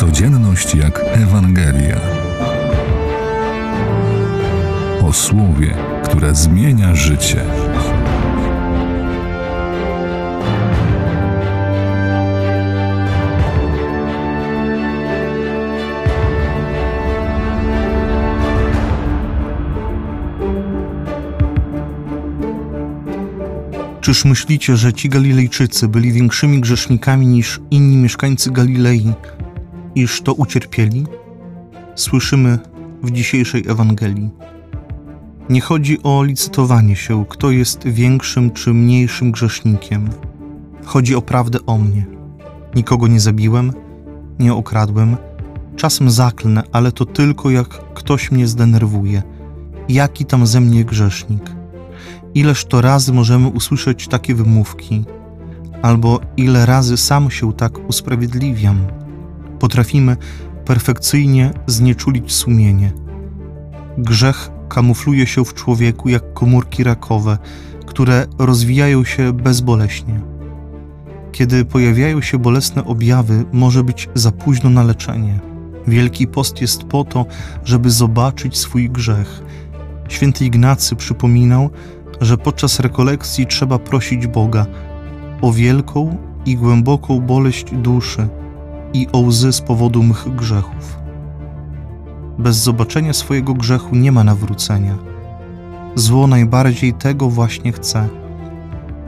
Codzienność jak Ewangelia. O słowie, które zmienia życie. Czyż myślicie, że ci Galilejczycy byli większymi grzesznikami niż inni mieszkańcy Galilei, iż to ucierpieli? Słyszymy w dzisiejszej Ewangelii. Nie chodzi o licytowanie się, kto jest większym czy mniejszym grzesznikiem. Chodzi o prawdę o mnie. Nikogo nie zabiłem, nie okradłem, czasem zaklnę, ale to tylko jak ktoś mnie zdenerwuje. Jaki tam ze mnie grzesznik? Ileż to razy możemy usłyszeć takie wymówki, albo ile razy sam się tak usprawiedliwiam. Potrafimy perfekcyjnie znieczulić sumienie. Grzech kamufluje się w człowieku jak komórki rakowe, które rozwijają się bezboleśnie. Kiedy pojawiają się bolesne objawy, może być za późno na leczenie. Wielki post jest po to, żeby zobaczyć swój grzech. Święty Ignacy przypominał, że podczas rekolekcji trzeba prosić Boga o wielką i głęboką boleść duszy i o łzy z powodu mych grzechów. Bez zobaczenia swojego grzechu nie ma nawrócenia. Zło najbardziej tego właśnie chce,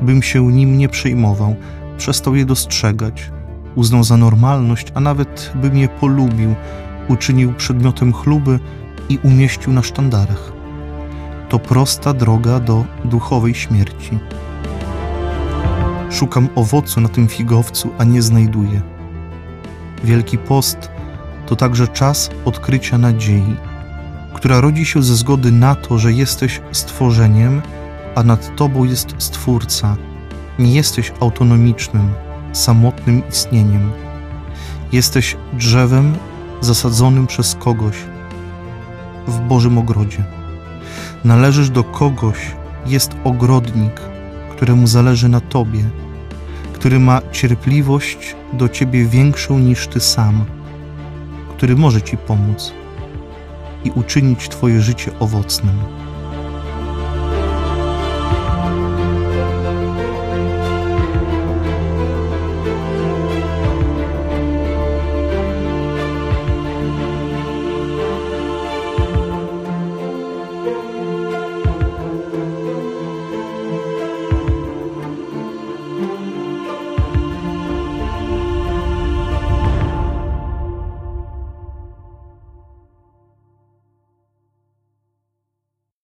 bym się nim nie przejmował, przestał je dostrzegać, uznał za normalność, a nawet bym je polubił, uczynił przedmiotem chluby i umieścił na sztandarach to prosta droga do duchowej śmierci. Szukam owocu na tym figowcu, a nie znajduję. Wielki Post to także czas odkrycia nadziei, która rodzi się ze zgody na to, że jesteś stworzeniem, a nad tobą jest Stwórca. Nie jesteś autonomicznym, samotnym istnieniem. Jesteś drzewem zasadzonym przez kogoś w Bożym ogrodzie. Należysz do kogoś, jest ogrodnik, któremu zależy na Tobie, który ma cierpliwość do Ciebie większą niż Ty sam, który może Ci pomóc i uczynić Twoje życie owocnym.